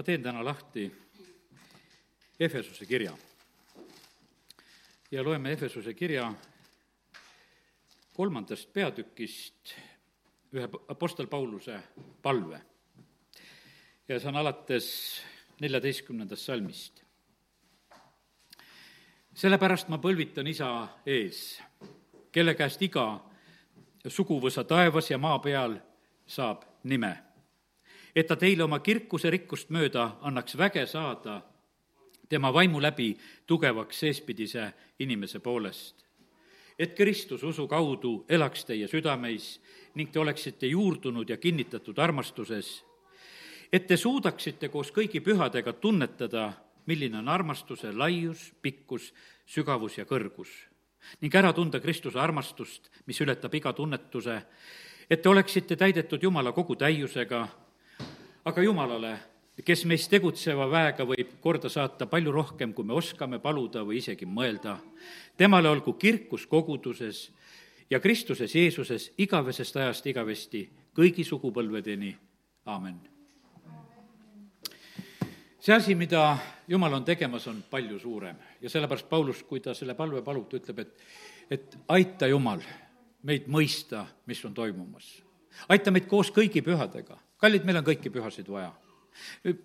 ma teen täna lahti Efesuse kirja. ja loeme Efesuse kirja kolmandast peatükist ühe Apostel Pauluse palve. ja see on alates neljateistkümnendast salmist. sellepärast ma põlvitan isa ees, kelle käest iga suguvõsa taevas ja maa peal saab nime. Et ta teile oma kirkuse rikkust mööda annaks väge saada tema vaimu läbi tugevaks seespidise inimese poolest. et Kristus usu kaudu elaks teie südameis ning te oleksite juurdunud ja kinnitatud armastuses, et te suudaksite koos kõigi pühadega tunnetada, milline on armastuse laius, pikkus, sügavus ja kõrgus ning ära tunda Kristuse armastust, mis ületab iga tunnetuse, et te oleksite täidetud Jumala kogu täiusega, aga Jumalale, kes meist tegutseva väega võib korda saata palju rohkem, kui me oskame paluda või isegi mõelda. temale olgu kirkus koguduses ja Kristuses Jeesuses igavesest ajast igavesti kõigi sugupõlvedeni, aamen. see asi, mida Jumal on tegemas, on palju suurem ja sellepärast Paulus, kui ta selle palve palub, ta ütleb, et, et aita Jumal meid mõista, mis on toimumas. Aita meid koos kõigi pühadega. kallid, meil on kõiki pühasid vaja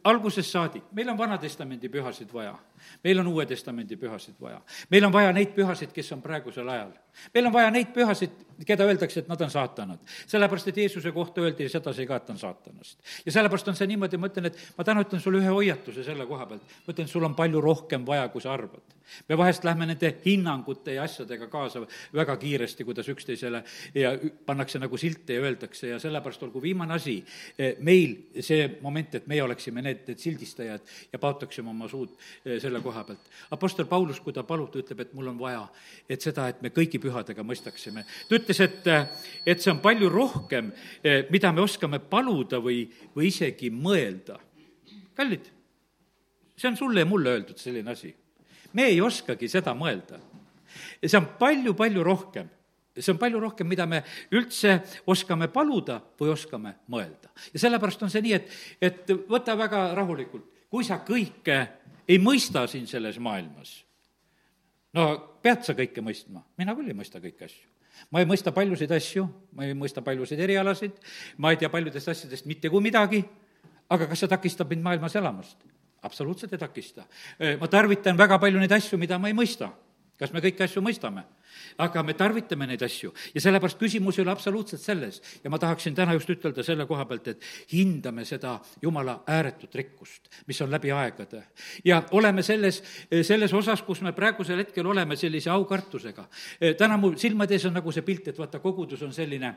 algusest saadik, meil on Vana-testamendi pühasid vaja, meil on Uue Testamendi pühasid vaja. meil on vaja neid pühasid, kes on praegusel ajal. Meil on vaja neid pühasid, keda öeldakse, et nad on saatanad. sellepärast, et Jeesuse kohta öeldi sedasi ka, et ta on saatanast. ja sellepärast on see niimoodi, ma ütlen, et ma täna ütlen sulle ühe hoiatuse selle koha pealt. ma ütlen, sul on palju rohkem vaja, kui sa arvad. me vahest lähme nende hinnangute ja asjadega kaasa väga kiiresti, kuidas üksteisele ja pannakse nagu silte ja öeldakse ja sellepärast olgu viimane asi eh, meil see moment, et meie oleksime need, need sildistajad ja paotaksime oma suud eh, selle koha pealt. Apostel Paulus, kui ta palub, ta ütleb, et mul on vaja, et seda, et me kõigi pühadega mõistaksime. ta ütles, et, et see on palju rohkem, eh, mida me oskame paluda või, või isegi mõelda. kallid, see on sulle ja mulle öeldud selline asi. me ei oskagi seda mõelda. see on palju-palju rohkem see on palju rohkem, mida me üldse oskame paluda või oskame mõelda. ja sellepärast on see nii, et, et võta väga rahulikult, kui sa kõike ei mõista siin selles maailmas, no pead sa kõike mõistma, mina küll ei mõista kõiki asju ma ei mõista paljusid asju, ma ei mõista paljusid erialasid, ma ei tea paljudest asjadest mitte kui midagi, aga kas see takistab mind maailmas elamast? absoluutselt ei takista. ma tarvitan väga palju neid asju, mida ma ei mõista. Kas me kõiki asju mõistame? aga me tarvitame neid asju ja sellepärast küsimus ei ole absoluutselt selles ja ma tahaksin täna just ütelda selle koha pealt, et hindame seda Jumala ääretut rikkust, mis on läbi aegade. ja oleme selles, selles osas, kus me praegusel hetkel oleme sellise aukartusega. täna mu silmade ees on nagu see pilt, et vaata, kogudus on selline,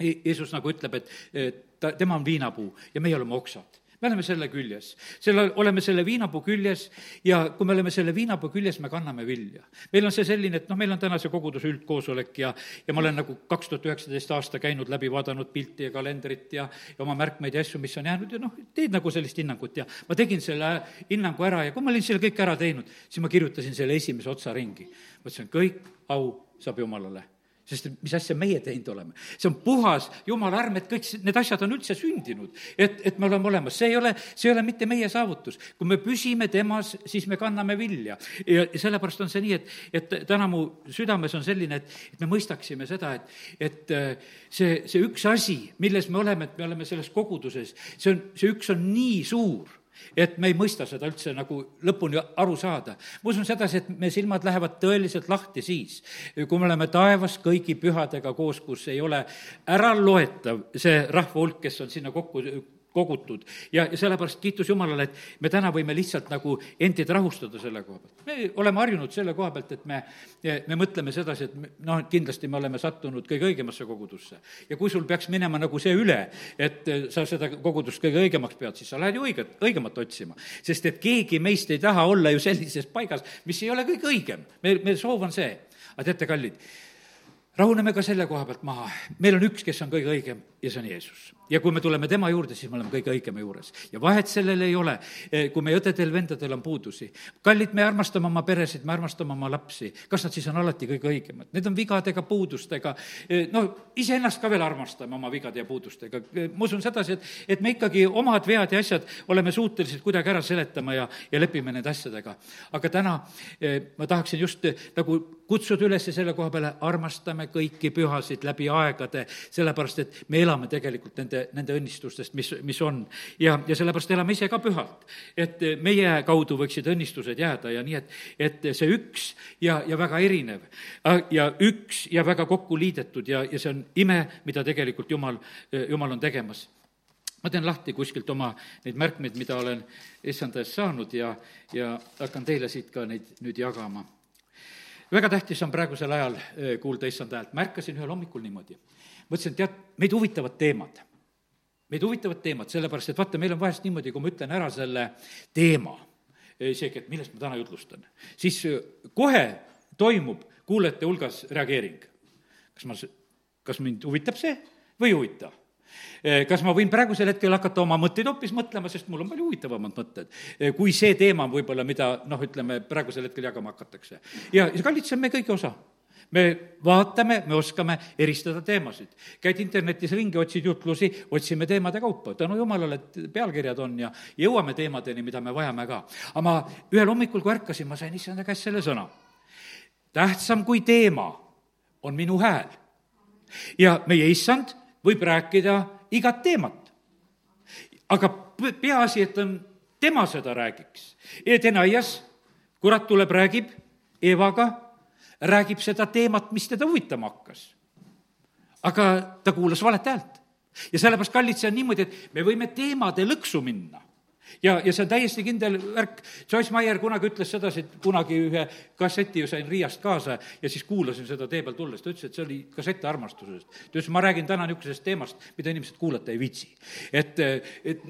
Jeesus nagu ütleb, et ta, tema on viinapuu ja meie oleme oksad me oleme selle küljes, selle, oleme selle viinapuu küljes ja kui me oleme selle viinapuu küljes, me kanname vilja. meil on see selline, et noh, meil on täna see koguduse üldkoosolek ja, ja ma olen nagu kaks tuhat üheksateist aasta käinud läbi, vaadanud pilti ja kalendrit ja, ja oma märkmeid ja asju, mis on jäänud ja noh, teed nagu sellist hinnangut ja ma tegin selle hinnangu ära ja kui ma olin selle kõik ära teinud, siis ma kirjutasin selle esimese otsa ringi. ma ütlesin, kõik au saab Jumalale sest mis asja meie teinud oleme. see on puhas jumala arm, et kõik need asjad on üldse sündinud, et, et me oleme olemas, see ei ole, see ei ole mitte meie saavutus. kui me püsime temas, siis me kanname vilja. ja sellepärast on see nii, et, et täna mu südames on selline, et, et me mõistaksime seda, et, et äh, see, see üks asi, milles me oleme, et me oleme selles koguduses, see on, see üks on nii suur et me ei mõista seda üldse nagu lõpuni aru saada. ma usun sedasi, et meie silmad lähevad tõeliselt lahti siis, kui me oleme taevas kõigi pühadega koos, kus ei ole äraloetav see rahva hulk, kes on sinna kokku kogutud ja, ja sellepärast kiitus Jumalale, et me täna võime lihtsalt nagu endid rahustada selle koha pealt. me oleme harjunud selle koha pealt, et me, me mõtleme sedasi, et me, noh, kindlasti me oleme sattunud kõige õigemasse kogudusse. ja kui sul peaks minema nagu see üle, et sa seda kogudust kõige õigemaks pead, siis sa lähed ju õiget, õigemat otsima. sest et keegi meist ei taha olla ju sellises paigas, mis ei ole kõige õigem. me, meie soov on see. aga teate, kallid, rahuneme ka selle koha pealt maha, meil on üks, kes on kõige õigem ja see on Jeesus. ja kui me tuleme tema juurde, siis me oleme kõige õigema juures. ja vahet sellel ei ole, eh, kui meie õdedel-vendadel on puudusi. kallid, me armastame oma peresid, me armastame oma lapsi, kas nad siis on alati kõige õigemad? Need on vigadega, puudustega, eh, no iseennast ka veel armastame oma vigade ja puudustega. Eh, ma usun sedasi, et, et me ikkagi omad vead ja asjad oleme suutelised kuidagi ära seletama ja, ja lepime nende asjadega. aga täna ma tahaksin just nagu kutsuda üles selle koha peale, armastame kõiki pühasid läbi aegade, sellepärast et me elame tegelikult nende, nende õnnistustest, mis, mis on. ja, ja sellepärast elame ise ka pühalt. et meie kaudu võiksid õnnistused jääda ja nii, et, et see üks ja, ja väga erinev ja üks ja väga kokku liidetud ja, ja see on ime, mida tegelikult Jumal, Jumal on tegemas ma teen lahti kuskilt oma neid märkmeid, mida olen issanda eest saanud ja, ja hakkan teile siit ka neid nüüd jagama väga tähtis on praegusel ajal eh, kuulda issanda häält, märkasin ühel hommikul niimoodi. mõtlesin, et tead, meid huvitavad teemad. meid huvitavad teemad, sellepärast et vaata, meil on vahest niimoodi, kui ma ütlen ära selle teema, eh, isegi, et millest ma täna jutlustan, siis eh, kohe toimub kuulajate hulgas reageering. kas ma, kas mind huvitab see või ei huvita? Eh, kas ma võin praegusel hetkel hakata oma mõtteid hoopis mõtlema, sest mul on palju huvitavamad mõtted, eh, kui see teema võib-olla, mida noh, ütleme, praegusel hetkel jagama hakatakse. ja, kallid, see on meie kõigi osa me vaatame, me oskame eristada teemasid. käid internetis ringi, otsid jutlusi, otsime teemade kaupa. tänu jumalale, et pealkirjad on ja jõuame teemadeni, mida me vajame ka. aga ma ühel hommikul, kui ärkasin, ma sain issanda käest selle sõna. tähtsam kui teema on minu hääl. ja meie issand võib rääkida igat teemat. aga peaasi, et on, tema seda räägiks. Edenaias, kurat tuleb, räägib Eevaga, räägib seda teemat, mis teda huvitama hakkas. aga ta kuulas valet häält. ja sellepärast, kallid, see on niimoodi, et me võime teemade lõksu minna ja, ja see on täiesti kindel värk. Joyce Meyer kunagi ütles sedasi, et kunagi ühe kasseti ju sain Riiast kaasa ja siis kuulasin seda tee peal tulles, ta ütles, et see oli kassett armastusest. ta ütles, ma räägin täna niisugusest teemast, mida inimesed kuulata ei viitsi. et, et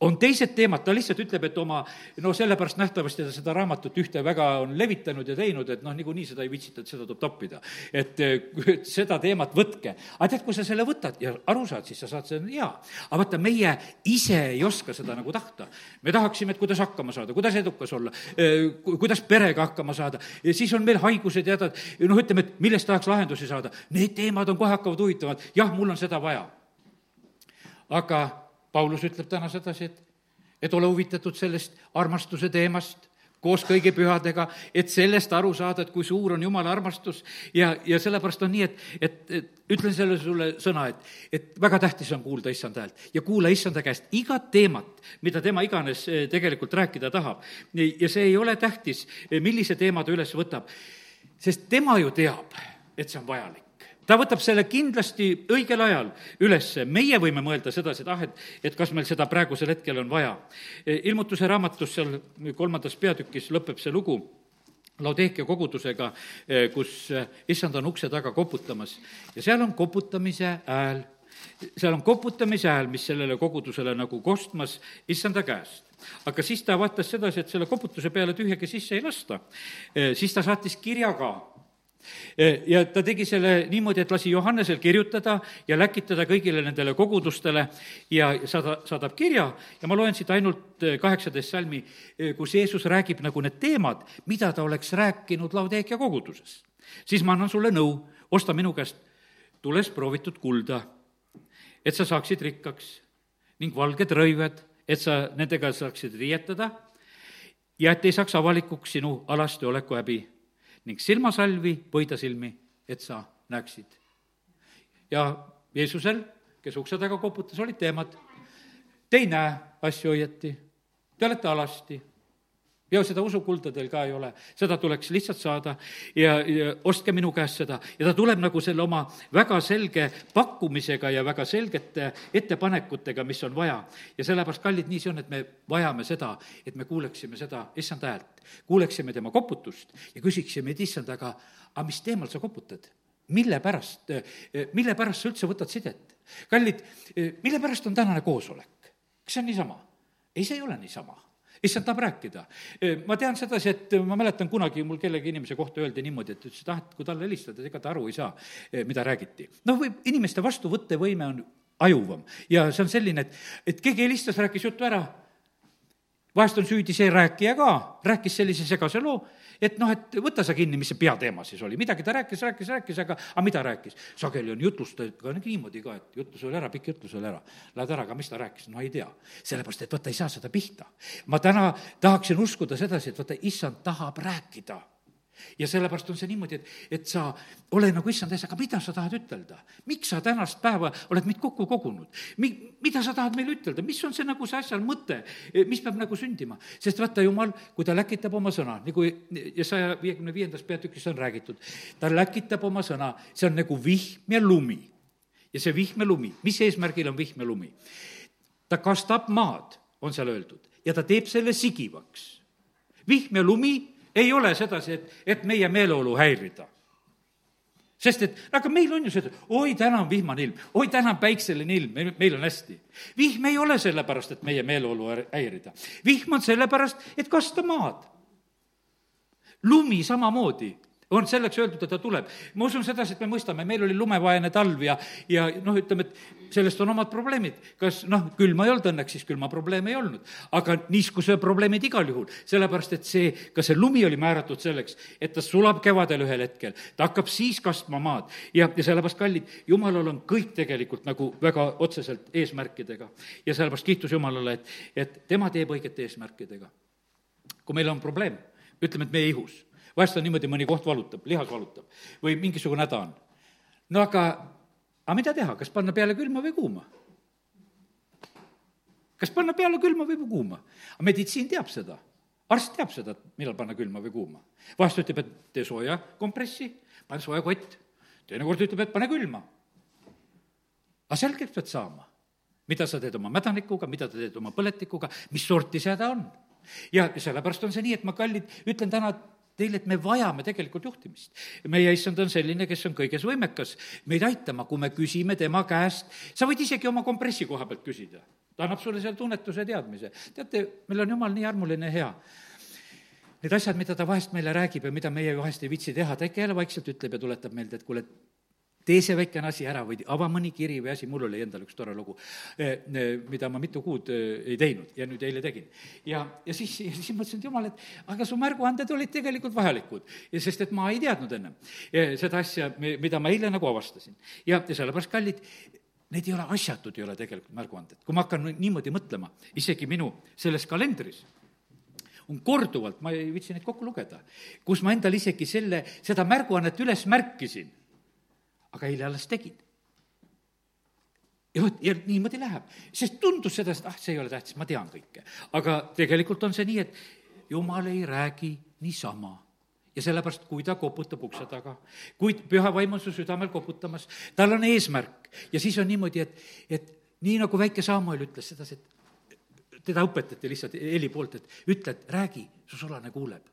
on teised teemad, ta lihtsalt ütleb, et oma, no sellepärast nähtavasti ta seda raamatut ühte väga on levitanud ja teinud, et noh, niikuinii seda ei viitsita, et seda tuleb toppida. et seda teemat võtke. aga tead, kui sa selle võtad ja aru saad, siis sa saad, see on hea. aga vaata, meie ise ei oska seda nagu tahta. me tahaksime, et kuidas hakkama saada, kuidas edukas olla, kuidas perega hakkama saada, ja siis on meil haigused ja hädad, noh, ütleme, et millest tahaks lahendusi saada. Need teemad on kohe hakkavad huvitavad, jah, mul on seda vaja. aga Paulus ütleb täna sedasi, et, et ole huvitatud sellest armastuse teemast koos kõigi pühadega, et sellest aru saada, et kui suur on Jumala armastus ja, ja sellepärast on nii, et, et, et ütlen selle sulle sõna, et, et väga tähtis on kuulda issanda häält ja kuula issanda käest igat teemat, mida tema iganes eh, tegelikult rääkida tahab. ja see ei ole tähtis, eh, millise teema ta üles võtab, sest tema ju teab, et see on vajalik ta võtab selle kindlasti õigel ajal ülesse, meie võime mõelda sedasi, et ah, et, et kas meil seda praegusel hetkel on vaja. ilmutuse raamatus seal kolmandas peatükis lõpeb see lugu Laudeekia kogudusega, kus issand on ukse taga koputamas ja seal on koputamise hääl seal on koputamise hääl, mis sellele kogudusele nagu kostmas issanda käest. aga siis ta vaatas sedasi, et selle koputuse peale tühjagi sisse ei lasta. siis ta saatis kirja ka E, ja ta tegi selle niimoodi, et lasi Johannesel kirjutada ja läkitada kõigile nendele kogudustele ja saada, saadab kirja. Ja ma loen siit ainult e, kaheksateist salmi, e, kus Jeesus räägib nagu need teemad, mida ta oleks rääkinud Laudeekia koguduses. siis ma annan sulle nõu, osta minu käest tules proovitud kulda, et sa saaksid rikkaks ning valged rõived, et sa nendega saaksid riietada ja et ei saaks avalikuks sinu alasti oleku häbi ning silmasalvi pöidasilmi, et sa näeksid. ja Jeesusel, kes ukse taga koputas, olid teemad. Te ei näe asju õieti, te olete alasti ja seda usukulda teil ka ei ole, seda tuleks lihtsalt saada ja, ja ostke minu käest seda. ja ta tuleb nagu selle oma väga selge pakkumisega ja väga selgete ettepanekutega, mis on vaja. ja sellepärast, kallid, nii see on, et me vajame seda, et me kuuleksime seda issand häält, kuuleksime tema koputust ja küsiksime, et issand, aga, aga mis teemal sa koputad? mille pärast, mille pärast sa üldse võtad sidet? kallid, mille pärast on tänane koosolek? kas see on niisama? ei, see ei ole niisama issand tahab rääkida. ma tean sedasi, et ma mäletan kunagi mul kellegi inimese kohta öeldi niimoodi, et ütles, et ah, et kui talle helistada, ega ta aru ei saa, mida räägiti. noh, võib, inimeste vastuvõttevõime on ajuvam ja see on selline, et, et keegi helistas, rääkis jutu ära, vahest on süüdi see rääkija ka, rääkis sellise segase loo, et noh, et võta sa kinni, mis see peateema siis oli, midagi ta rääkis, rääkis, rääkis, aga, aga mida rääkis? sageli on jutlustajatega niimoodi ka, et jutlus oli ära, pikk jutlus oli ära. Lähed ära, aga mis ta rääkis, no ei tea. sellepärast, et vaata, ei saa seda pihta. ma täna tahaksin uskuda sedasi, et vaata, issand tahab rääkida ja sellepärast on see niimoodi, et, et sa ole nagu issand ees, aga mida sa tahad ütelda? miks sa tänast päeva oled meid kokku kogunud? Mi-, mida sa tahad meile ütelda, mis on see nagu see asja mõte, mis peab nagu sündima? sest vaata, jumal, kui ta läkitab oma sõna, nagu ja saja viiekümne viiendas peatükis on räägitud, ta läkitab oma sõna, see on nagu vihm ja lumi. ja see vihm ja lumi, mis eesmärgil on vihm ja lumi? ta kastab maad, on seal öeldud, ja ta teeb selle sigivaks. vihm ja lumi ei ole sedasi, et, et meie meeleolu häirida sest et aga meil on ju seda, oi, täna on vihmane ilm, oi, täna on päikseline ilm, meil, meil on hästi. vihm ei ole sellepärast, et meie meeleolu häirida. vihm on sellepärast, et kasta maad. lumi samamoodi on selleks öeldud, et ta tuleb. ma usun sedasi, et me mõistame, meil oli lumevaene talv ja, ja noh, ütleme, et sellest on omad probleemid. kas noh, külma ei olnud õnneks, siis külma probleeme ei olnud. aga niiskuse probleemid igal juhul, sellepärast et see, ka see lumi oli määratud selleks, et ta sulab kevadel ühel hetkel, ta hakkab siis kastma maad. ja, ja sellepärast, kallid, jumalal on kõik tegelikult nagu väga otseselt eesmärkidega. ja sellepärast kiitus Jumalale, et, et tema teeb õigete eesmärkidega. kui meil on probleem, ütleme, et meie ihus vahest on niimoodi, mõni koht valutab, lihas valutab või mingisugune häda on. no aga, aga mida teha, kas panna peale külma või kuuma? kas panna peale külma või kuuma? meditsiin teab seda, arst teab seda, et millal panna külma või kuuma. vahest ütleb, et tee sooja kompressi, pane sooja kott, teinekord ütleb, et pane külma. aga selgeks pead saama, mida sa teed oma mädanikuga, mida sa teed oma põletikuga, mis sorti see häda on ja sellepärast on see nii, et ma, kallid, ütlen täna, et teile, et me vajame tegelikult juhtimist. meie issand on selline, kes on kõiges võimekas meid aitama, kui me küsime tema käest, sa võid isegi oma kompressi koha pealt küsida. ta annab sulle seal tunnetuse teadmise. teate, meil on jumal nii armuline ja hea need asjad, mida ta vahest meile räägib ja mida meie vahest ei viitsi teha, ta ikka jälle vaikselt ütleb ja tuletab meelde, et kuule, tee see väikene asi ära või ava mõni kiri või asi, mul oli endal üks tore lugu, eh, eh, mida ma mitu kuud eh, ei teinud ja nüüd eile tegin. ja, ja siis, siis mõtlesin, et jumal, et aga su märguanded olid tegelikult vajalikud, sest et ma ei teadnud ennem seda asja, mida ma eile nagu avastasin. ja, ja sellepärast, kallid, need ei ole asjatud, ei ole tegelikult märguanded. kui ma hakkan niimoodi mõtlema, isegi minu selles kalendris, on korduvalt, ma ei viitsi neid kokku lugeda, kus ma endale isegi selle, seda märguannet üles märkisin aga eile alles tegin. ja vot, ja niimoodi läheb, sest tundus seda, et ah, see ei ole tähtis, ma tean kõike. aga tegelikult on see nii, et jumal ei räägi niisama ja sellepärast, kui ta koputab ukse taga, kui püha vaim on su südamel koputamas, tal on eesmärk ja siis on niimoodi, et, et nii nagu väike Samuel ütles sedasi, et teda õpetati lihtsalt heli poolt, et ütle, et räägi, su sulane kuuleb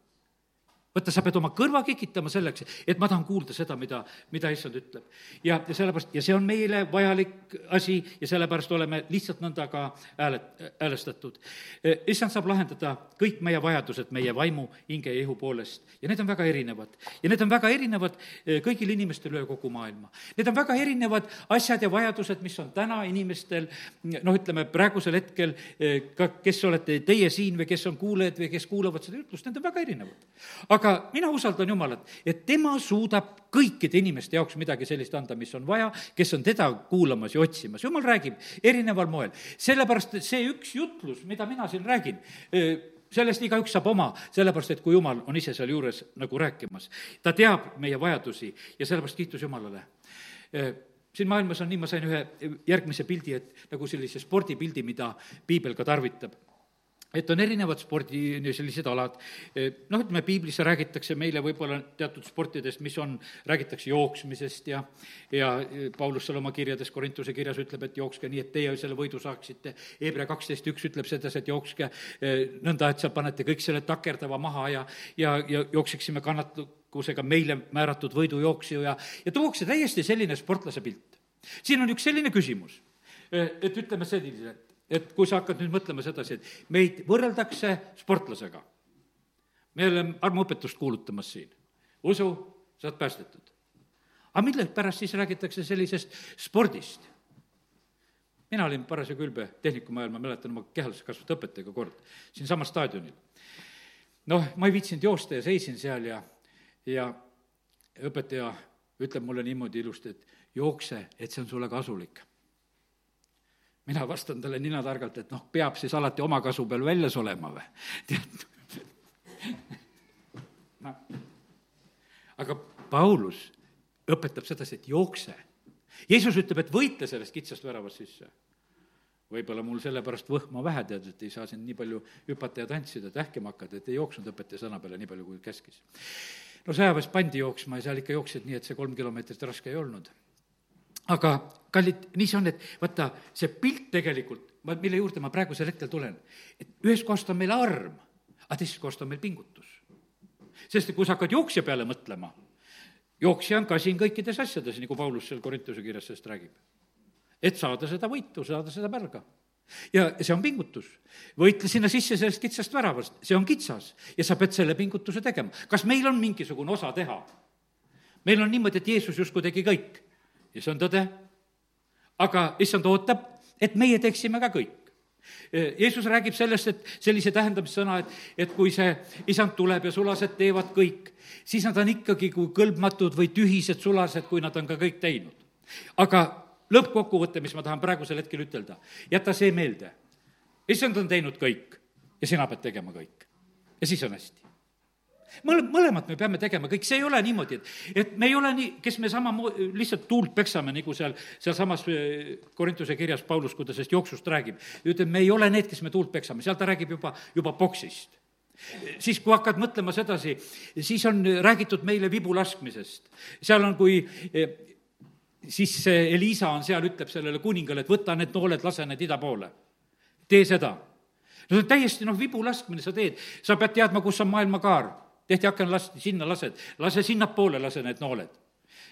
vaata, sa pead oma kõrva kikitama selleks, et ma tahan kuulda seda, mida, mida issand ütleb. ja, ja sellepärast, ja see on meile vajalik asi ja sellepärast oleme lihtsalt nõnda ka hääle, häälestatud. E, issand saab lahendada kõik meie vajadused meie vaimu, hinge ja ihu poolest ja need on väga erinevad. ja need on väga erinevad e, kõigil inimestel üle kogu maailma. Need on väga erinevad asjad ja vajadused, mis on täna inimestel, noh, ütleme praegusel hetkel e, ka, kes olete teie siin või kes on kuulajad või kes kuulavad seda ütlust, need on väga erinevad. aga aga mina usaldan Jumalat, et tema suudab kõikide inimeste jaoks midagi sellist anda, mis on vaja, kes on teda kuulamas ja otsimas. Jumal räägib erineval moel. sellepärast see üks jutlus, mida mina siin räägin, sellest igaüks saab oma, sellepärast et kui Jumal on ise seal juures nagu rääkimas, ta teab meie vajadusi ja sellepärast kiitus Jumalale siin maailmas on nii, ma sain ühe järgmise pildi, et nagu sellise spordipildi, mida piibel ka tarvitab et on erinevad spordi sellised alad, noh, ütleme, piiblis räägitakse meile võib-olla teatud sportidest, mis on, räägitakse jooksmisest ja ja Paulus seal oma kirjades, Korintuse kirjas ütleb, et jookske nii, et teie selle võidu saaksite. Hebra kaksteist üks ütleb sedasi, et jookske eh, nõnda, et sa panete kõik selle takerdava maha ja, ja, ja jookseksime kannatlikkusega meile määratud võidujooksju ja, ja tuuakse täiesti selline sportlase pilt. siin on üks selline küsimus, et ütleme selliselt, et kui sa hakkad nüüd mõtlema sedasi, et meid võrreldakse sportlasega, me oleme armuõpetust kuulutamas siin, usu, sa oled päästetud. aga mille pärast siis räägitakse sellisest spordist? mina olin parasjagu ülbe tehnikumi ajal, ma mäletan oma kehalise kasvatuse õpetajaga kord siinsamas staadionil. noh, ma ei viitsinud joosta ja seisin seal ja, ja õpetaja ütleb mulle niimoodi ilusti, et jookse, et see on sulle kasulik. Mina vastan talle ninatargalt, et noh, peab siis alati oma kasu peal väljas olema või, tead. noh, aga Paulus õpetab sedasi, et jookse. Jeesus ütleb, et võitle sellest kitsast väravast sisse võib-olla mul sellepärast võhma vähe, tead, et ei saa siin nii palju hüpata ja tantsida, et ähkima hakata, et ei jooksnud õpetaja sõna peale nii palju, kui käskis. no sõjaväes pandi jooksma ja seal ikka jooksid nii, et see kolm kilomeetrit raske ei olnud. Aga kallid, nii see on, et vaata, see pilt tegelikult, ma, mille juurde ma praegusel hetkel tulen, et ühest kohast on meil arm, aga teisest kohast on meil pingutus. sest kui sa hakkad jooksja peale mõtlema, jooksja on kasin kõikides asjades, nagu Paulus seal Korintuse kirjas sellest räägib et saada seda võitu, saada seda pärga ja see on pingutus. võitle sinna sisse sellest kitsast väravast, see on kitsas ja sa pead selle pingutuse tegema. kas meil on mingisugune osa teha? meil on niimoodi, et Jeesus justkui tegi kõik ja see on tõde. aga issand ootab, et meie teeksime ka kõik. Jeesus räägib sellest, et sellise tähendamissõna, et, et kui see isand tuleb ja sulased teevad kõik, siis nad on ikkagi kui kõlbmatud või tühised sulased, kui nad on ka kõik teinud. aga lõppkokkuvõte, mis ma tahan praegusel hetkel ütelda, jäta see meelde. issand on teinud kõik ja sina pead tegema kõik. ja siis on hästi. Mõle-, mõlemat me peame tegema kõik, see ei ole niimoodi, et, et me ei ole nii, kes me samamoodi lihtsalt tuult peksame, nagu seal, sealsamas äh, Korintuse kirjas Paulus, kui ta sellest jooksust räägib. ütleb, me ei ole need, kes me tuult peksame, seal ta räägib juba, juba poksist siis, kui hakkad mõtlema sedasi, siis on räägitud meile vibu laskmisest. seal on, kui siis see Elisa on seal, ütleb sellele kuningale, et võta need nooled, lase need ida poole. tee seda. no see on täiesti noh, vibu laskmine sa teed, sa pead teadma, kus on maailmakaar. Tehti aken lasti, sinna lased, lase sinnapoole, lase need nooled.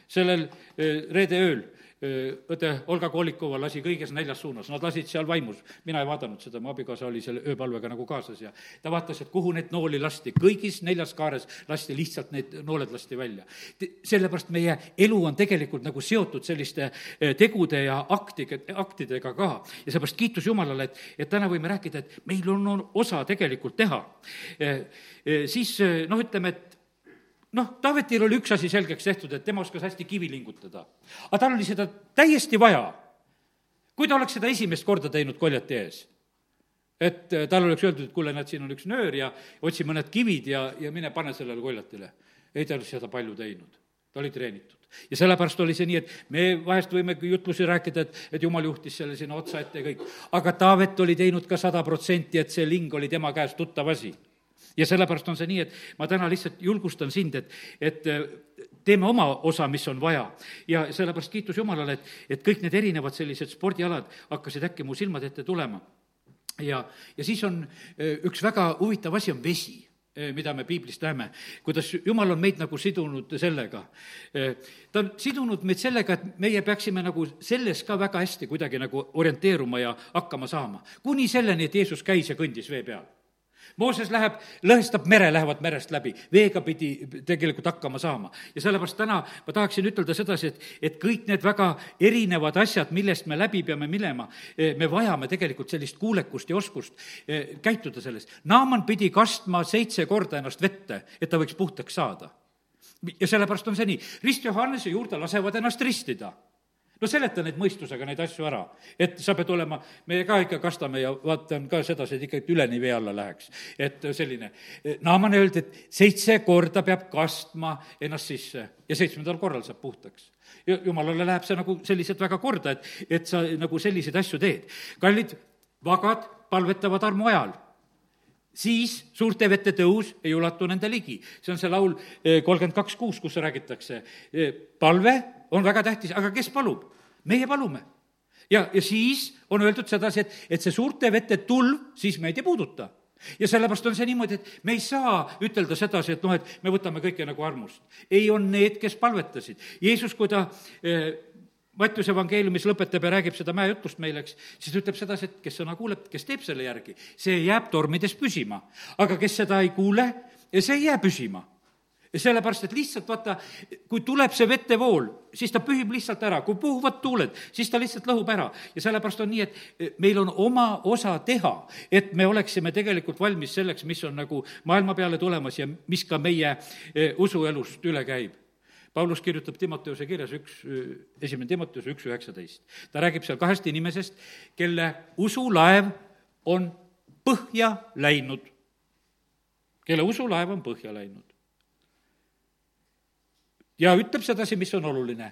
sellel eh, reede ööl õde Olga Kolikova lasi kõiges neljas suunas, nad lasid seal vaimus. mina ei vaadanud seda, mu abikaasa oli selle ööpalvega nagu kaasas ja ta vaatas, et kuhu neid nooli lasti, kõigis neljas kaares lasti lihtsalt need nooled lasti välja. sellepärast meie elu on tegelikult nagu seotud selliste tegude ja aktiga, aktidega ka. ja seepärast kiitus Jumalale, et, et täna võime rääkida, et meil on, on osa tegelikult teha. siis noh, ütleme, et noh, Taavetil oli üks asi selgeks tehtud, et tema oskas hästi kivi lingutada. aga tal oli seda täiesti vaja. kui ta oleks seda esimest korda teinud koljati ees, et äh, tal oleks öeldud, et kuule, näed, siin on üks nöör ja otsi mõned kivid ja, ja mine pane sellele koljatile. ei, ta oleks seda palju teinud, ta oli treenitud. ja sellepärast oli see nii, et me vahest võime jutlusi rääkida, et, et jumal juhtis selle sinna otsa ette ja kõik, aga Taavet oli teinud ka sada protsenti, et see ling oli tema käes tuttav asi ja sellepärast on see nii, et ma täna lihtsalt julgustan sind, et, et äh, teeme oma osa, mis on vaja. ja sellepärast kiitus Jumalale, et, et kõik need erinevad sellised spordialad hakkasid äkki mu silmade ette tulema. ja, ja siis on äh, üks väga huvitav asi, on vesi äh, mida me piiblist näeme, kuidas Jumal on meid nagu sidunud sellega. ta on sidunud meid sellega, et meie peaksime nagu selles ka väga hästi kuidagi nagu orienteeruma ja hakkama saama. kuni selleni, et Jeesus käis ja kõndis vee peal Mooses läheb, lõhestab mere, lähevad merest läbi, veega pidi tegelikult hakkama saama. ja sellepärast täna ma tahaksin ütelda sedasi, et, et kõik need väga erinevad asjad, millest me läbi peame minema, eh, me vajame tegelikult sellist kuulekust ja oskust eh, käituda selles. Naaman pidi kastma seitse korda ennast vette, et ta võiks puhtaks saada. ja sellepärast on see nii, Rist Johannese juurde lasevad ennast ristida no seleta neid mõistusega, neid asju ära. et sa pead olema, me ka ikka kastame ja vaatan ka sedasi, et ikka üleni vee alla läheks. et selline, Naamane öeldi, et seitse korda peab kastma ennast sisse ja seitsmendal korral saab puhtaks. jumalale läheb see nagu selliselt väga korda, et, et sa nagu selliseid asju teed. kallid, vagad palvetavad armu ajal siis suurte vete tõus ei ulatu nende ligi. see on see laul eh, kolmkümmend kaks kuus, kus räägitakse. Eh, palve on väga tähtis, aga kes palub? meie palume. ja, ja siis on öeldud sedasi, et, et see suurte vete tulv siis meid ei puuduta ja sellepärast on see niimoodi, et me ei saa ütelda sedasi, et noh, et me võtame kõike nagu armust. ei, on need, kes palvetasid. Jeesus, kui ta eh, Mattiuse evangeeliumis lõpetab ja räägib seda mäejutlust meile, eks, siis ütleb sedasi, et kes sõna kuuleb, kes teeb selle järgi, see jääb tormides püsima. aga kes seda ei kuule, see ei jää püsima sellepärast, et lihtsalt vaata, kui tuleb see vetevool, siis ta pühib lihtsalt ära, kui puhuvad tuuled, siis ta lihtsalt lõhub ära. ja sellepärast on nii, et meil on oma osa teha, et me oleksime tegelikult valmis selleks, mis on nagu maailma peale tulemas ja mis ka meie eh, usuelust üle käib Paulus kirjutab Timoteuse kirjas üks, esimene Timoteuse üks üheksateist. ta räägib seal kahest inimesest, kelle usulaev on põhja läinud. kelle usulaev on põhja läinud. Ja ütleb sedasi, mis on oluline.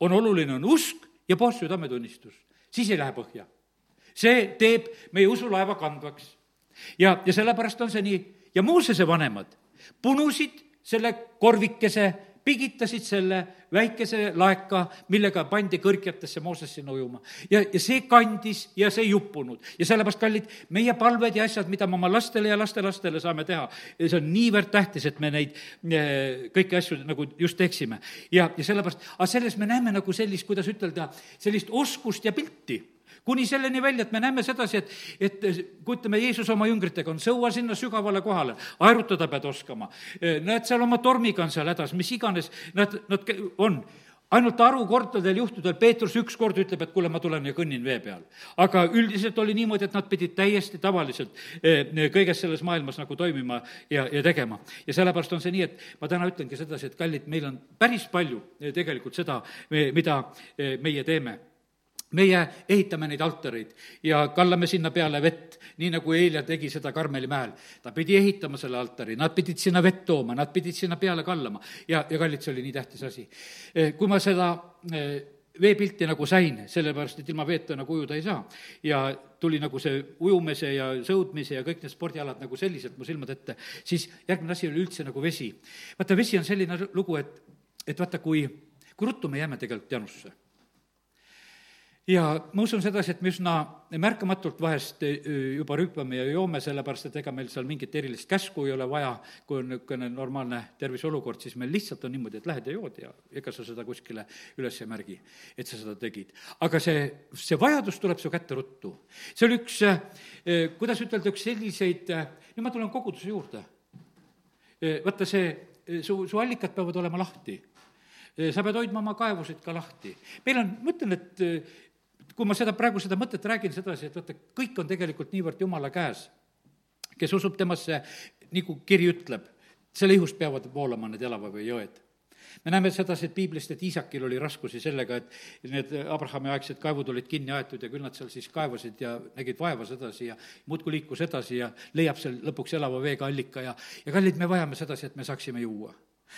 on oluline, on usk ja puhas südametunnistus, siis ei lähe põhja. see teeb meie usulaeva kandvaks. ja, ja sellepärast on see nii, ja Moosese vanemad punusid selle korvikese pigitasid selle väikese laeka, millega pandi kõrgjatesse Mooses sinna ujuma. ja, ja see kandis ja see ei uppunud. ja sellepärast, kallid, meie palved ja asjad, mida me oma lastele ja lastelastele saame teha, see on niivõrd tähtis, et me neid eh, kõiki asju nagu just teeksime. ja, ja sellepärast, aga selles me näeme nagu sellist, kuidas ütelda, sellist oskust ja pilti kuni selleni välja, et me näeme sedasi, et, et kui ütleme, Jeesus oma jüngritega on, sõua sinna sügavale kohale, aerutada pead oskama. näed, seal oma tormiga on seal hädas, mis iganes nad, nad on ainult harukordadel juhtudel Peetrus ükskord ütleb, et kuule, ma tulen ja kõnnin vee peal. aga üldiselt oli niimoodi, et nad pidid täiesti tavaliselt eh, kõiges selles maailmas nagu toimima ja, ja tegema. ja sellepärast on see nii, et ma täna ütlengi sedasi, et kallid, meil on päris palju eh, tegelikult seda, mida eh, meie teeme meie ehitame neid altareid ja kallame sinna peale vett, nii nagu Eelia tegi seda Karmeli mäel. ta pidi ehitama selle altari, nad pidid sinna vett tooma, nad pidid sinna peale kallama ja, ja kallid, see oli nii tähtis asi. Eh, kui ma seda eh, veepilti nagu sain, sellepärast et ilma veeta nagu ujuda ei saa. ja tuli nagu see ujumise ja sõudmise ja kõik need spordialad nagu selliselt mu silmade ette, siis järgmine asi oli üldse nagu vesi. vaata, vesi on selline lugu, et, et vaata, kui, kui ruttu me jääme tegelikult janusse ja ma usun sedasi, et me üsna märkamatult vahest e, juba rüüpame ja joome, sellepärast et ega meil seal mingit erilist käsku ei ole vaja, kui on niisugune normaalne terviseolukord, siis meil lihtsalt on niimoodi, et lähed ja jood ja ega sa seda kuskile üles ei märgi, et sa seda tegid. aga see, see vajadus tuleb su kätte ruttu. see oli üks, e, kuidas ütelda, üks selliseid, nüüd ma tulen koguduse juurde. vaata see, su, su allikad peavad olema lahti sa pead hoidma oma kaevusid ka lahti. meil on, ma ütlen, et kui ma seda, praegu seda mõtet räägin sedasi, et vaata, kõik on tegelikult niivõrd Jumala käes, kes usub temasse, nagu kiri ütleb, selle ihust peavad voolama need jalavõi jõed. Me näeme sedasi, piiblist, et Iisakil oli raskusi sellega, et need Abrahami aegsed kaevud olid kinni aetud ja küll nad seal siis kaevasid ja nägid vaeva sedasi ja muudkui liikus edasi ja leiab seal lõpuks elava veega allika ja, ja kallid, me vajame sedasi, et me saaksime juua.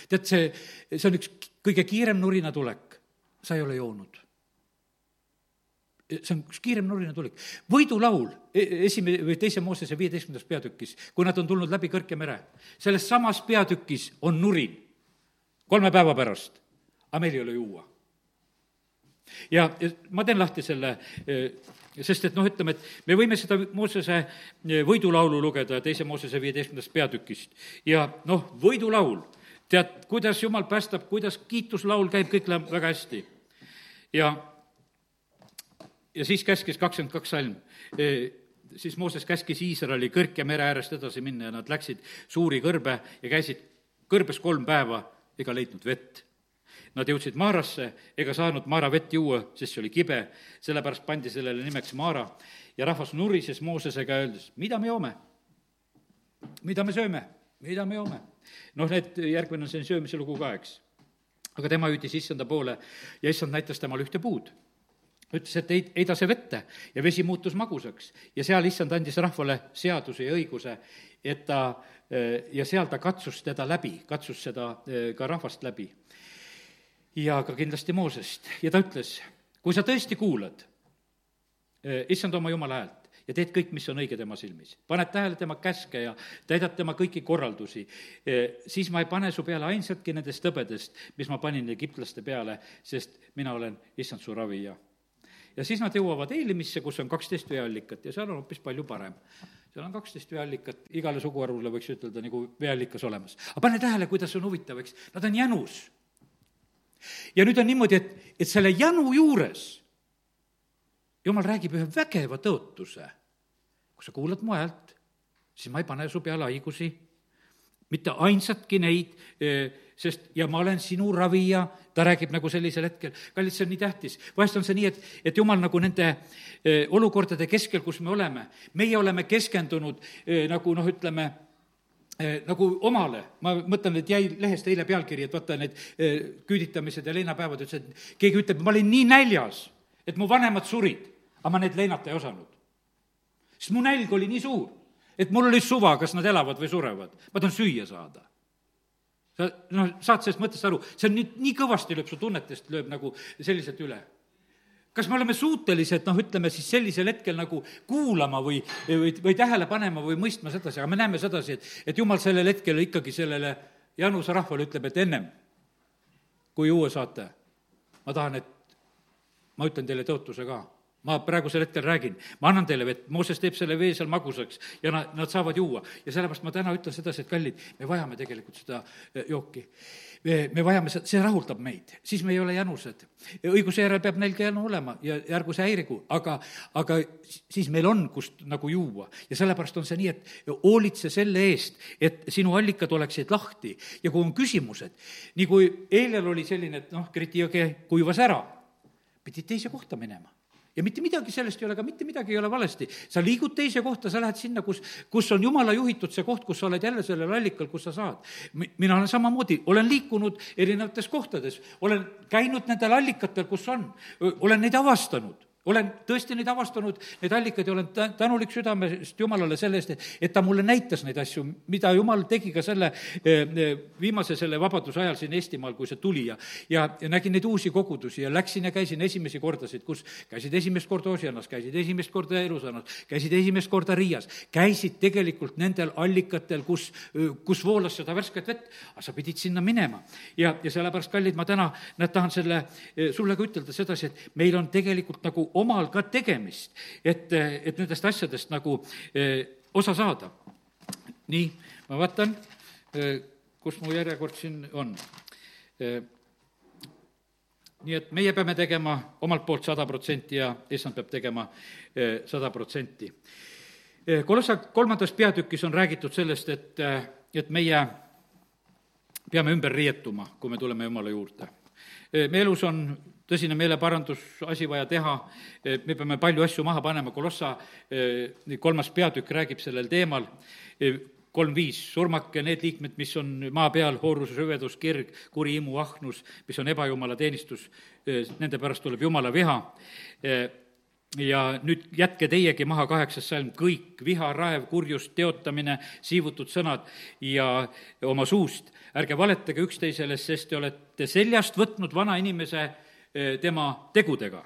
tead, see, see on üks kõige kiirem nurinatulek, sa ei ole joonud see on kiirem nurine tulik. võidulaul e-, esimene või teise Moosese viieteistkümnendas peatükis, kui nad on tulnud läbi Kõrge mere, selles samas peatükis on nurin kolme päeva pärast, aga meil ei ole juua. ja, ja ma teen lahti selle, e, sest et noh, ütleme, et me võime seda Moosese e, võidulaulu lugeda teise Moosese viieteistkümnendast peatükist ja noh, võidulaul, tead, kuidas jumal päästab, kuidas kiituslaul käib, kõik läheb väga hästi. ja ja siis käskis kakskümmend kaks salm siis Mooses käskis Iisraeli Kõrke mere äärest edasi minna ja nad läksid suuri kõrbe ja käisid kõrbes kolm päeva ega leidnud vett. Nad jõudsid Maarasse ega saanud Maara vett juua, sest see oli kibe, sellepärast pandi sellele nimeks Maara ja rahvas nurises Moosesega, öeldes, mida me joome? mida me sööme? mida me joome? noh, need, järgmine on see söömise lugu ka, eks. aga tema hüüdis issanda poole ja issand näitas temale ühte puud ütles, et heid-, heida see vette ja vesi muutus magusaks ja seal issand andis rahvale seaduse ja õiguse, et ta ja seal ta katsus teda läbi, katsus seda ka rahvast läbi. ja ka kindlasti Moosest ja ta ütles, kui sa tõesti kuulad issand oma jumala häält, ja teed kõik, mis on õige tema silmis. paned tähele tema käske ja täidad tema kõiki korraldusi, siis ma ei pane su peale ainsatki nendest hõbedest, mis ma panin egiptlaste peale, sest mina olen issand su ravija ja siis nad jõuavad Eelimisse, kus on kaksteist veeallikat ja seal on hoopis palju parem. seal on kaksteist veeallikat, igale suguharule võiks ütelda nagu veeallikas olemas. aga pane tähele, kuidas on huvitav, eks, nad on janus. ja nüüd on niimoodi, et, et selle janu juures jumal räägib ühe vägeva tõotuse. kui sa kuulad mu häält, siis ma ei pane su peale haigusi, mitte ainsatki neid, sest ja ma olen sinu ravija, ta räägib nagu sellisel hetkel, kallid, see on nii tähtis. vahest on see nii, et, et jumal nagu nende olukordade keskel, kus me oleme, meie oleme keskendunud nagu noh, ütleme, nagu omale, ma mõtlen, et jäi lehest eile pealkiri, et vaata need küüditamised ja leinapäevad, ütles, et keegi ütleb, ma olin nii näljas, et mu vanemad surid, aga ma neid leinata ei osanud. sest mu nälg oli nii suur, et mul oli suva, kas nad elavad või surevad, ma tahan süüa saada. Sa noh, saad sellest mõttest aru, see on nüüd nii kõvasti lööb su tunnetest, lööb nagu selliselt üle. Kas me oleme suutelised, noh, ütleme siis sellisel hetkel nagu kuulama või, või, või tähele panema või mõistma sedasi, aga me näeme sedasi, et, et jumal sellel hetkel ikkagi sellele Januse rahvale ütleb, et ennem, kui juua saate, ma tahan, et ma ütlen teile tõotuse ka ma praegusel hetkel räägin, ma annan teile vett, Mooses teeb selle vee seal magusaks ja nad, nad saavad juua. ja sellepärast ma täna ütlen sedasi, et kallid, me vajame tegelikult seda eh, jooki. Me, me vajame seda, see rahuldab meid, siis me ei ole jänused. õiguse järel peab nälg ja jänu olema ja ärgu see häirigu, aga, aga siis meil on, kust nagu juua. ja sellepärast on see nii, et hoolitse selle eest, et sinu allikad oleksid lahti. Ja kui on küsimused, nii kui eilel oli selline, et noh, Kriti jõge kuivas ära, pidid teise kohta minema ja mitte midagi sellest ei ole, ka mitte midagi ei ole valesti. sa liigud teise kohta, sa lähed sinna, kus, kus on jumala juhitud see koht, kus sa oled jälle sellel allikal, kus sa saad. mina olen samamoodi, olen liikunud erinevates kohtades, olen käinud nendel allikatel, kus on, olen neid avastanud olen tõesti neid avastanud, neid allikaid ja olen tänulik südamest Jumalale selle eest, et, ta mulle näitas neid asju, mida Jumal tegi ka selle eh, eh, viimase selle vabaduse ajal siin Eestimaal, kui see tuli ja ja, ja nägin neid uusi kogudusi ja läksin ja käisin esimesi kordasid, kus käisid esimest korda Osianas, käisid esimest korda Jeruusalemmas, käisid esimest korda Riias, käisid tegelikult nendel allikatel, kus, kus voolas seda värsket vett, aga sa pidid sinna minema. ja, ja sellepärast, kallid, ma täna, näed, tahan selle eh, sulle ka ütelda sedasi, et meil on tegelikult nagu omal ka tegemist, et, et nendest asjadest nagu eh, osa saada. nii, ma vaatan, eh, kus mu järjekord siin on. Eh, nii et meie peame tegema omalt poolt sada protsenti ja issand peab tegema sada protsenti. Kolossa kolmandas peatükis on räägitud sellest, et, et meie peame ümber riietuma, kui me tuleme Jumala juurde. meie elus on tõsine meeleparandusasi vaja teha, me peame palju asju maha panema, Kolossa eh, kolmas peatükk räägib sellel teemal, eh, kolm viis, surmake need liikmed, mis on maa peal, hoorus, rüvedus, kirg, kuri himu, ahnus, mis on ebajumala teenistus, eh, nende pärast tuleb jumala viha. Ja nüüd jätke teiegi maha, kaheksas salm, kõik viha, raev, kurjus, teotamine, siivutud sõnad ja oma suust. ärge valetage üksteisele, sest te olete seljast võtnud vana inimese Eh, tema tegudega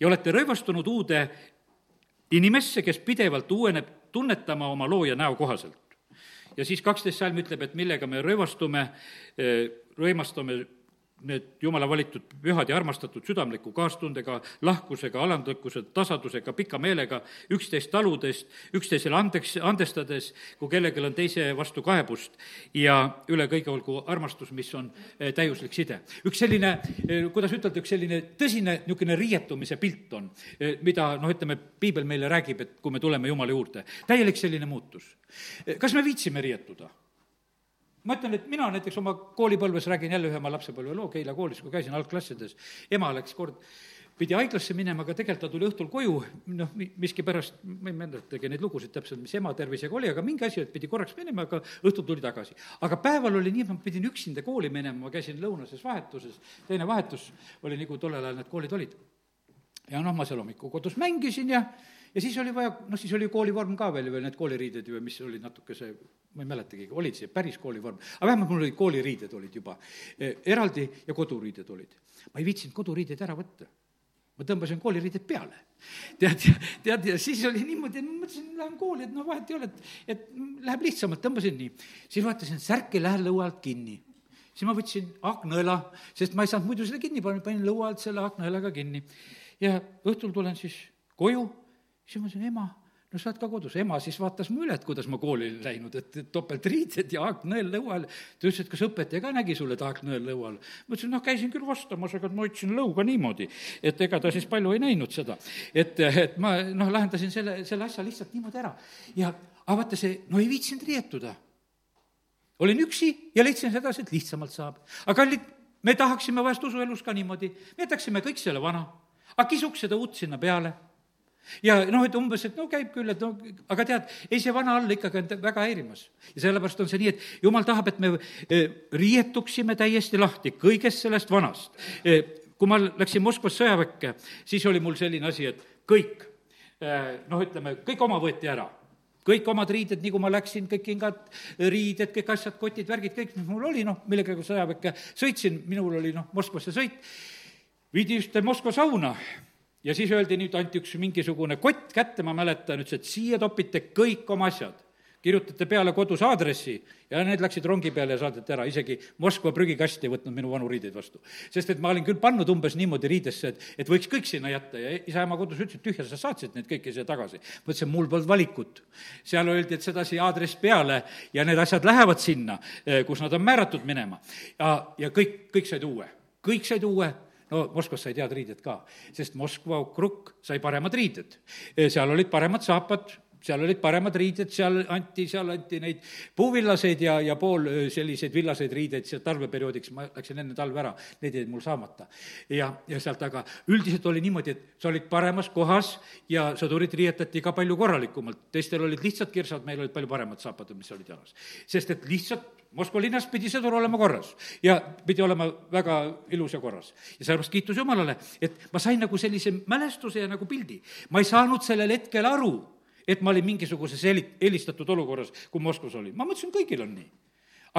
ja olete rõivastunud uude inimesse, kes pidevalt uueneb tunnetama oma looja näo kohaselt. ja siis kaksteist salm ütleb, et millega me rõivastume, rõimastame need jumala valitud pühad ja armastatud südamliku kaastundega, lahkusega, alandlikkuse, tasadusega, pika meelega, üksteist taludest, üksteisele andeks, andestades, kui kellelgi on teise vastu kaebust ja üle kõige olgu armastus, mis on eh, täiuslik side. üks selline, eh, kuidas ütelda, üks selline tõsine niisugune riietumise pilt on, eh, mida noh, ütleme, piibel meile räägib, et kui me tuleme Jumala juurde, täielik selline muutus. kas me viitsime riietuda? Ma ütlen, et mina näiteks oma koolipõlves räägin jälle ühe oma lapsepõlveloo Keila koolis, kui käisin algklassides, ema läks kord, pidi haiglasse minema, aga tegelikult ta tuli õhtul koju, noh, miskipärast, ma ei mäletagi neid lugusid täpselt, mis ema tervisega oli, aga mingi asi, et pidi korraks minema, aga õhtul tuli tagasi. aga päeval oli nii, et ma pidin üksinda kooli minema, ma käisin lõunases vahetuses, teine vahetus oli nii, kui tollel ajal need koolid olid. ja noh, ma seal hommikul kodus mängisin ja ja siis oli vaja, noh, siis oli koolivorm ka veel, veel need kooliriided ju, mis olid natuke see, ma ei mäletagi, olid see päris koolivorm, aga vähemalt mul olid kooliriided olid juba e, eraldi ja koduriided olid. ma ei viitsinud koduriideid ära võtta ma tõmbasin kooliriided peale. tead, tead, ja siis oli niimoodi, et ma mõtlesin, lähen kooli, et no vahet ei ole, et, et läheb lihtsamalt, tõmbasin nii. siis vaatasin, et särk ei lähe lõua alt kinni. siis ma võtsin aknaõla, sest ma ei saanud muidu seda kinni panna, panin lõua alt selle aknaõlaga kinni. ja õhtul tulen siis koju siis ma ütlesin, ema, no sa oled ka kodus. ema siis vaatas mu üle, et kuidas ma kooli läinud, et topeltriided ja haaknõel lõual. ta ütles, et kas õpetaja ka nägi sulle haaknõel lõual? ma ütlesin, noh, käisin küll vastamas, aga ma hoidsin lõuga niimoodi, et ega ta siis palju ei näinud seda. et, et ma noh, lahendasin selle, selle asja lihtsalt niimoodi ära. ja, aga vaata see, no ei viitsinud riietuda olin üksi ja leidsin sedasi, et lihtsamalt saab. aga kallid, me tahaksime vahest usuelus ka niimoodi, me jätaksime kõik selle vana, aga kisuks seda uut sinna peale ja noh, et umbes, et no käib küll, et no aga tead, ei see vana all ikkagi on väga häirimas. ja sellepärast on see nii, et jumal tahab, et me eh, riietuksime täiesti lahti kõigest sellest vanast. Eh, kui ma läksin Moskvas sõjaväkke, siis oli mul selline asi, et kõik, eh, noh, ütleme, kõik oma võeti ära kõik omad riided, nii kui ma läksin, kõik kingad, riided, kõik asjad, kotid, värgid, kõik, mis mul oli, noh, millega sõjaväkke sõitsin, minul oli noh, Moskvasse sõit, viidi ühte Moskva sauna ja siis öeldi, nüüd anti üks mingisugune kott kätte, ma mäletan, ütles, et siia topite kõik oma asjad kirjutate peale kodus aadressi ja need läksid rongi peale ja saadeti ära, isegi Moskva prügikasti ei võtnud minu vanu riideid vastu. sest et ma olin küll pannud umbes niimoodi riidesse, et, et võiks kõik sinna jätta ja isa-ema kodus ütlesid, tühja sa saatsid need kõiki siia tagasi. ma ütlesin, mul polnud valikut. seal öeldi, et sedasi aadress peale ja need asjad lähevad sinna, eh, kus nad on määratud minema. ja, ja kõik, kõik said uue, kõik said uue no Moskvas said head riided ka, sest Moskva okrug sai paremad riided. Seal olid paremad saapad, seal olid paremad riided, seal anti, seal anti neid puuvillaseid ja, ja pool selliseid villaseid riideid seal talveperioodiks, ma läksin enne talve ära, need jäid mul saamata. ja, ja sealt aga üldiselt oli niimoodi, et sa olid paremas kohas ja sõdurid riietati ka palju korralikumalt, teistel olid lihtsad kirsad, meil olid palju paremad saapad, mis olid jalas. sest et lihtsalt Moskva linnas pidi sõdur olema korras ja pidi olema väga ilus ja korras. ja sellepärast kiitus Jumalale, et ma sain nagu sellise mälestuse ja nagu pildi. ma ei saanud sellel hetkel aru et ma olin mingisuguses eli-, eelistatud olukorras, kui Moskvas olin. ma mõtlesin, kõigil on nii.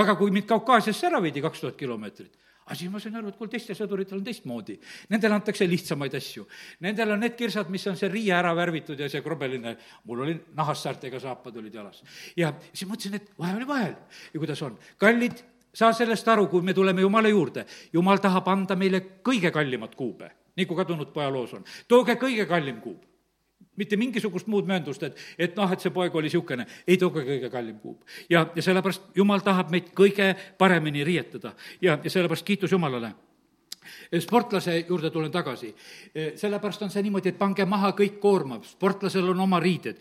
aga kui mind Kaukaasiasse ära viidi kaks tuhat kilomeetrit, aga siis ma sain aru, et kuule, teistel sõduritel on teistmoodi. Nendele antakse lihtsamaid asju. Nendel on need kirsad, mis on see riie ära värvitud ja see krobeline, mul oli nahassaartega saapad olid jalas. ja siis mõtlesin, et vahe oli vahel ja kuidas on. kallid, saa sellest aru, kui me tuleme Jumala juurde, Jumal tahab anda meile kõige kallimat kuube, nii kui kadunud poja loos on. tooge kõige kallim kuub mitte mingisugust muud mööndust, et, et noh, et see poeg oli niisugune, ei tooge kõige kallim kuub. ja, ja sellepärast Jumal tahab meid kõige paremini riietada. Ja, ja sellepärast kiitus Jumalale sportlase juurde tulen tagasi. sellepärast on see niimoodi, et pange maha kõik koormav, sportlasel on oma riided.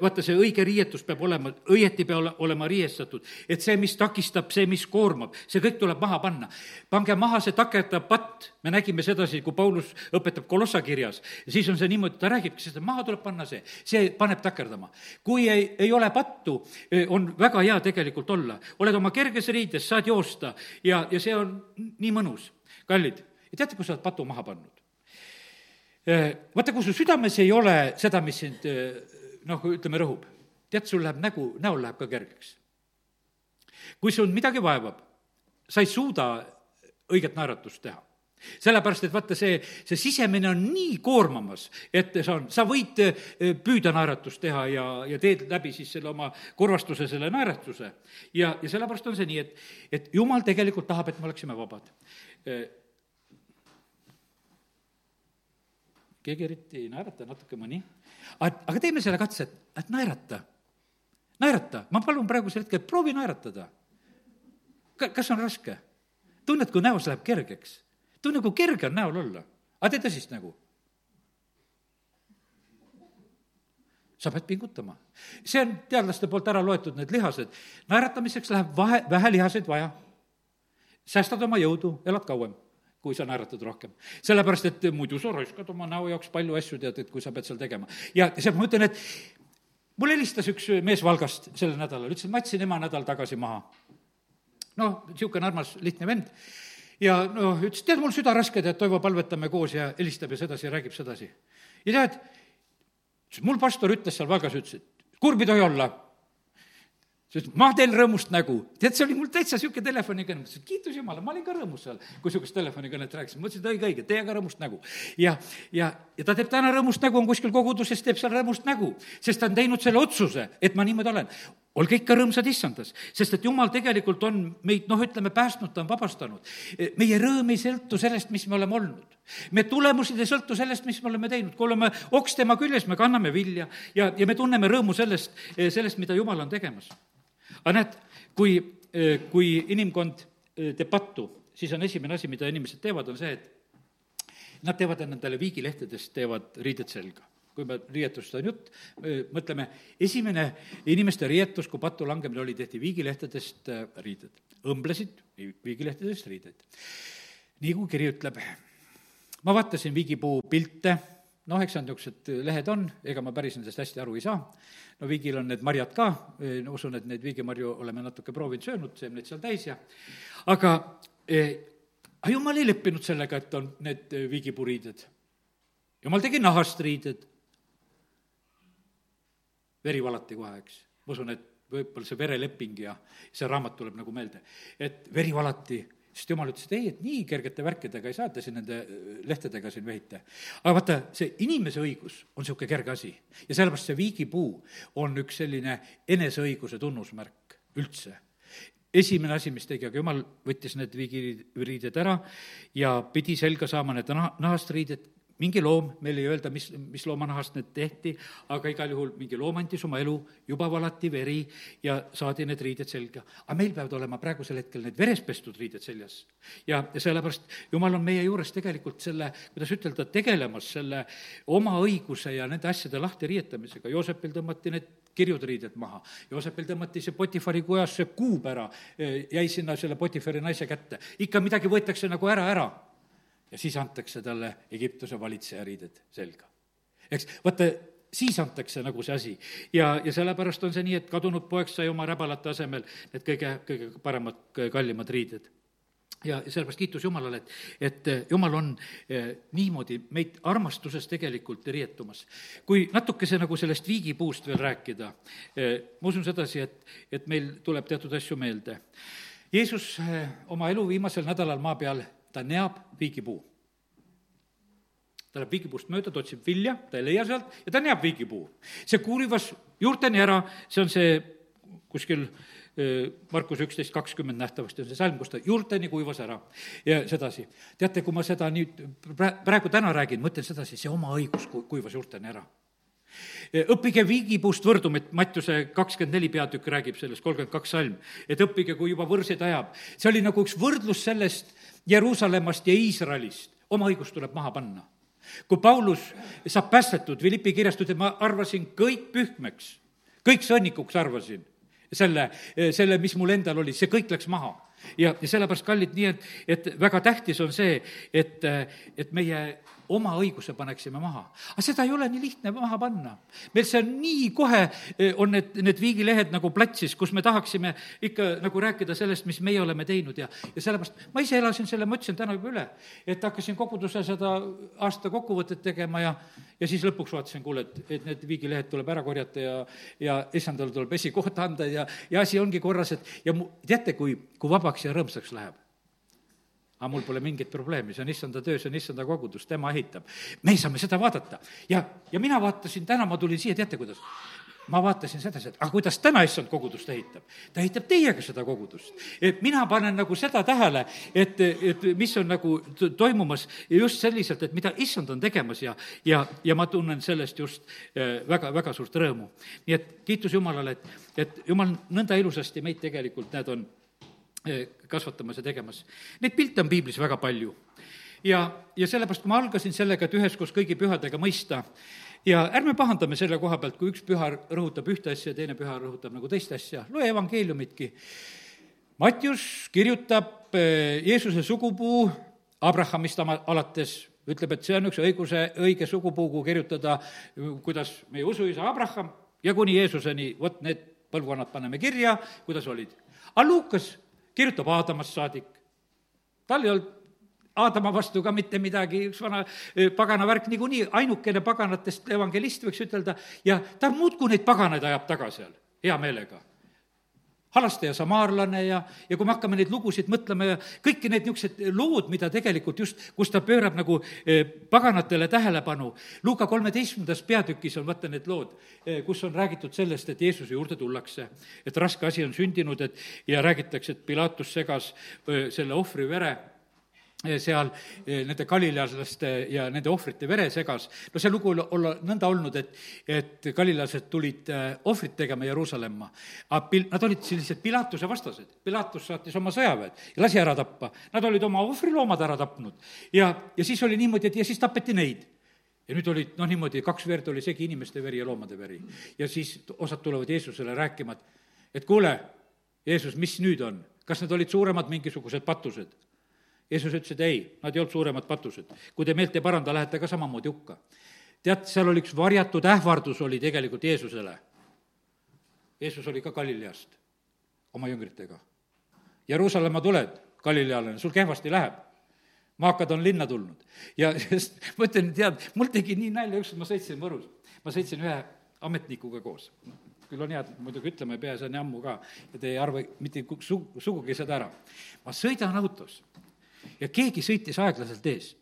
vaata, see õige riietus peab olema, õieti peab olema riiestatud. et see, mis takistab, see, mis koormab, see kõik tuleb maha panna. pange maha see takerdav patt, me nägime sedasi, kui Paulus õpetab Kolossa kirjas, siis on see niimoodi, ta räägibki seda, maha tuleb panna see, see paneb takerdama. kui ei, ei ole pattu, on väga hea tegelikult olla, oled oma kerges riides, saad joosta ja, ja see on nii mõnus kallid, teate, kus sa oled patu maha pannud? Äh, vaata, kui su südames ei ole seda, mis sind äh, noh, ütleme, rõhub, tead, sul läheb nägu, näol läheb ka kergeks. kui sul midagi vaevab, sa ei suuda õiget naeratust teha sellepärast, et vaata, see, see sisemine on nii koormamas, et see on, sa võid äh, püüda naeratust teha ja, ja teed läbi siis selle oma kurvastuse, selle naeratuse. ja, ja sellepärast on see nii, et, et jumal tegelikult tahab, et me oleksime vabad keegi eriti ei naerata, natuke mõni. aga teeme selle katse, et, et naerata. naerata, ma palun praegusel hetkel, proovi naeratada. kas on raske? tunned, kui näos läheb kergeks? tunne, kui kerge on näol olla. aga tee tõsist nägu. sa pead pingutama. see on teadlaste poolt ära loetud, need lihased. naeratamiseks läheb vahe, vähe lihaseid vaja. Säästad oma jõudu, elad kauem kui sa naeratad rohkem. sellepärast, et muidu sa raiskad oma näo jaoks palju asju, tead, et kui sa pead seal tegema. ja sealt ma ütlen, et mul helistas üks mees Valgast sellel nädalal, ütles, et ma jätsin ema nädal tagasi maha. noh, niisugune armas, lihtne vend. ja noh, ütles, tead, mul süda raske, tead, Toivo, palvetame koos ja helistab ja sedasi ja räägib sedasi. ja tead, mul pastor ütles seal Valgas, ütles, et kurb ei tohi olla sest ma teen rõõmust nägu. tead, see oli mul täitsa niisugune telefonikõne, ma ütlesin, kiitus Jumala, ma olin ka rõõmus seal, kui niisugust telefonikõnet rääkisin, mõtlesin, et õige, õige, tee ka rõõmust nägu. ja, ja, ja ta teeb täna rõõmust nägu, on kuskil koguduses, teeb seal rõõmust nägu, sest ta on teinud selle otsuse, et ma niimoodi olen. olge ikka rõõmsad issandas, sest et Jumal tegelikult on meid, noh, ütleme, päästnud, ta on vabastanud. meie rõõm ei sõltu sellest, mis me oleme olnud. me tulemused ei sõltu sellest, mis me oleme teinud, kui oleme oks tema küljes, me kanname vilja ja, ja me tunneme rõõmu sellest, sellest, mida Jumal on tegemas aga näed, kui, eh, kui inimkond eh, teeb pattu, siis on esimene asi, mida inimesed teevad, on see, et nad teevad endale viigilehtedest, teevad riided selga. kui me riietust on jutt, mõtleme, esimene inimeste riietus, kui pattu langemine oli, tehti viigilehtedest riided. õmblesid viigilehtedest riideid. nii kui kiri ütleb, ma vaatasin viigipuu pilte, noh, eks nad niisugused lehed on, ega ma päris nendest hästi aru ei saa, no viigil on need marjad ka, no usun, et neid viigimarju oleme natuke proovinud, söönud, seemneid seal täis ja aga eh, jumal ei leppinud sellega, et on need viigipuriided. jumal tegi nahast riided. veri valati kohe, eks. ma usun, et võib-olla see vereleping ja see raamat tuleb nagu meelde, et veri valati sest jumal ütles, et ei, et nii kergete värkidega ei saa te siin nende äh, lehtedega siin vehite. aga vaata, see inimese õigus on niisugune kerge asi. Ja sellepärast see viigipuu on üks selline eneseõiguse tunnusmärk üldse. Esimene asi, mis tegi, aga jumal võttis need viigiriided ära ja pidi selga saama need naha, nahast riided, mingi loom, meil ei öelda, mis, mis loomanahast need tehti, aga igal juhul mingi loom andis oma elu, juba valati veri ja saadi need riided selga. aga meil peavad olema praegusel hetkel need veres pestud riided seljas. ja, sellepärast Jumal on meie juures tegelikult selle, kuidas ütelda, tegelemas selle oma õiguse ja nende asjade lahti riietamisega, Joosepil tõmmati need kirjud riided maha. Joosepil tõmmati see Potifari kujas see kuub ära, jäi sinna selle Potifari naise kätte. ikka midagi võetakse nagu ära, ära ja siis antakse talle Egiptuse valitseja riided selga. eks, vaata, siis antakse nagu see asi. ja, ja sellepärast on see nii, et kadunud poeg sai oma räbalate asemel need kõige, kõige paremad, kallimad riided ja sellepärast kiitus Jumalale, et, et Jumal on eh, niimoodi meid armastuses tegelikult riietumas. kui natukese nagu sellest viigipuust veel rääkida eh,, ma usun sedasi, et, et meil tuleb teatud asju meelde. Jeesus eh, oma elu viimasel nädalal maa peal ta neab viigipuu. ta läheb viigipuust mööda, ta otsib vilja, ta ei leia sealt ja ta neab viigipuu. see kuulivas juurteni ära, see on see kuskil Markus üksteist kakskümmend nähtavasti on see salm, kus ta juurteni kuivas ära ja sedasi. teate, kui ma seda nüüd praegu täna räägin, mõtlen sedasi, see oma õigus kuivas juurteni ära õppige viigipuust võrdumit, Mattiuse kakskümmend neli peatükk räägib sellest, kolmkümmend kaks salm, et õppige, kui juba võrseid ajab. see oli nagu üks võrdlus sellest Jeruusalemmast ja Iisraelist, oma õigus tuleb maha panna. kui Paulus saab päästetud, Philippi kirjast ütleb, ma arvasin kõik pühkmeks, kõik sõnnikuks arvasin selle, selle, mis mul endal oli, see kõik läks maha. ja, ja sellepärast, kallid, nii et, et väga tähtis on see, et, et meie oma õiguse paneksime maha. aga seda ei ole nii lihtne maha panna. meil see on nii kohe, eh, on need, need viigilehed nagu platsis, kus me tahaksime ikka nagu rääkida sellest, mis meie oleme teinud ja, ja sellepärast ma ise elasin selle, ma ütlesin täna juba üle, et hakkasin koguduse seda aasta kokkuvõtet tegema ja, ja siis lõpuks vaatasin, kuule, et, et need viigilehed tuleb ära korjata ja, ja issandale tuleb esikoht anda ja, ja asi ongi korras, et ja mu, teate, kui, kui vabaks ja rõõmsaks läheb aga mul pole mingit probleemi, see on issanda töö, see on issanda kogudus, tema ehitab. me saame seda vaadata ja, ja mina vaatasin, täna ma tulin siia, teate kuidas? ma vaatasin sedasi, et aga kuidas täna issand kogudust ehitab? ta ehitab teiega seda kogudust. et mina panen nagu seda tähele, et, et mis on nagu toimumas just selliselt, et mida issand on tegemas ja, ja, ja ma tunnen sellest just eh, väga, väga suurt rõõmu. nii et kiitus Jumalale, et, et Jumal nõnda ilusasti meid tegelikult, näed, on kasvatamas ja tegemas. Neid pilte on piiblis väga palju. ja, ja sellepärast, ma algasin sellega, et üheskoos kõigi pühadega mõista, ja ärme pahandame selle koha pealt, kui üks püha rõhutab ühte asja ja teine püha rõhutab nagu teist asja, loe evangeeliumitki. Mattius kirjutab eh, Jeesuse sugupuu Abrahamist alates, ütleb, et see on üks õiguse, õige sugupuu, kuhu kirjutada, kuidas meie usuisa Abraham ja kuni Jeesuseni, vot need põlvkonnad paneme kirja, kuidas olid. aga Luukas kirjutab Aadamast saadik. tal ei olnud Aadama vastu ka mitte midagi, üks vana pagana värk niikuinii, ainukene paganatest evangelist, võiks ütelda, ja ta muudkui neid paganaid ajab taga seal, hea meelega halastaja samaarlane ja, ja kui me hakkame neid lugusid mõtlema ja kõiki need niisugused lood, mida tegelikult just, kus ta pöörab nagu eh, paganatele tähelepanu. Luuka kolmeteistkümnendas peatükis on vaata need lood, eh, kus on räägitud sellest, et Jeesuse juurde tullakse, et raske asi on sündinud, et ja räägitakse, et Pilatus segas eh, selle ohvri vere seal eh, nende galilealaste ja nende ohvrite vere segas. no see lugu olla nõnda olnud, et, et galilealased tulid eh, ohvrit tegema Jeruusalemma. aga pil-, nad olid sellised Pilatuse vastased. Pilatus saatis oma sõjaväed ja lasi ära tappa. Nad olid oma ohvriloomad ära tapnud. ja, ja siis oli niimoodi, et ja siis tapeti neid ja nüüd olid noh, niimoodi, kaks verd oli segi, inimeste veri ja loomade veri. ja siis osad tulevad Jeesusele rääkima, et, et kuule, Jeesus, mis nüüd on? kas need olid suuremad mingisugused patused? Jeesus ütles, et ei, nad ei olnud suuremad patused. kui te meelt ei paranda, lähete ka samamoodi hukka. tead, seal oli üks varjatud ähvardus oli tegelikult Jeesusele. Jeesus oli ka Galileast oma jüngritega. Jeruusalemma tuled, Galileale, sul kehvasti läheb maakad on linna tulnud. ja sest ma ütlen, tead, mul tegi nii nalja, ükskord ma sõitsin Võrus, ma sõitsin ühe ametnikuga koos. küll on hea, et muidugi ütlema ei pea, see on ammu ka te ei arva mitte su-, sugugi seda ära. ma sõidan autos ja keegi sõitis aeglaselt ees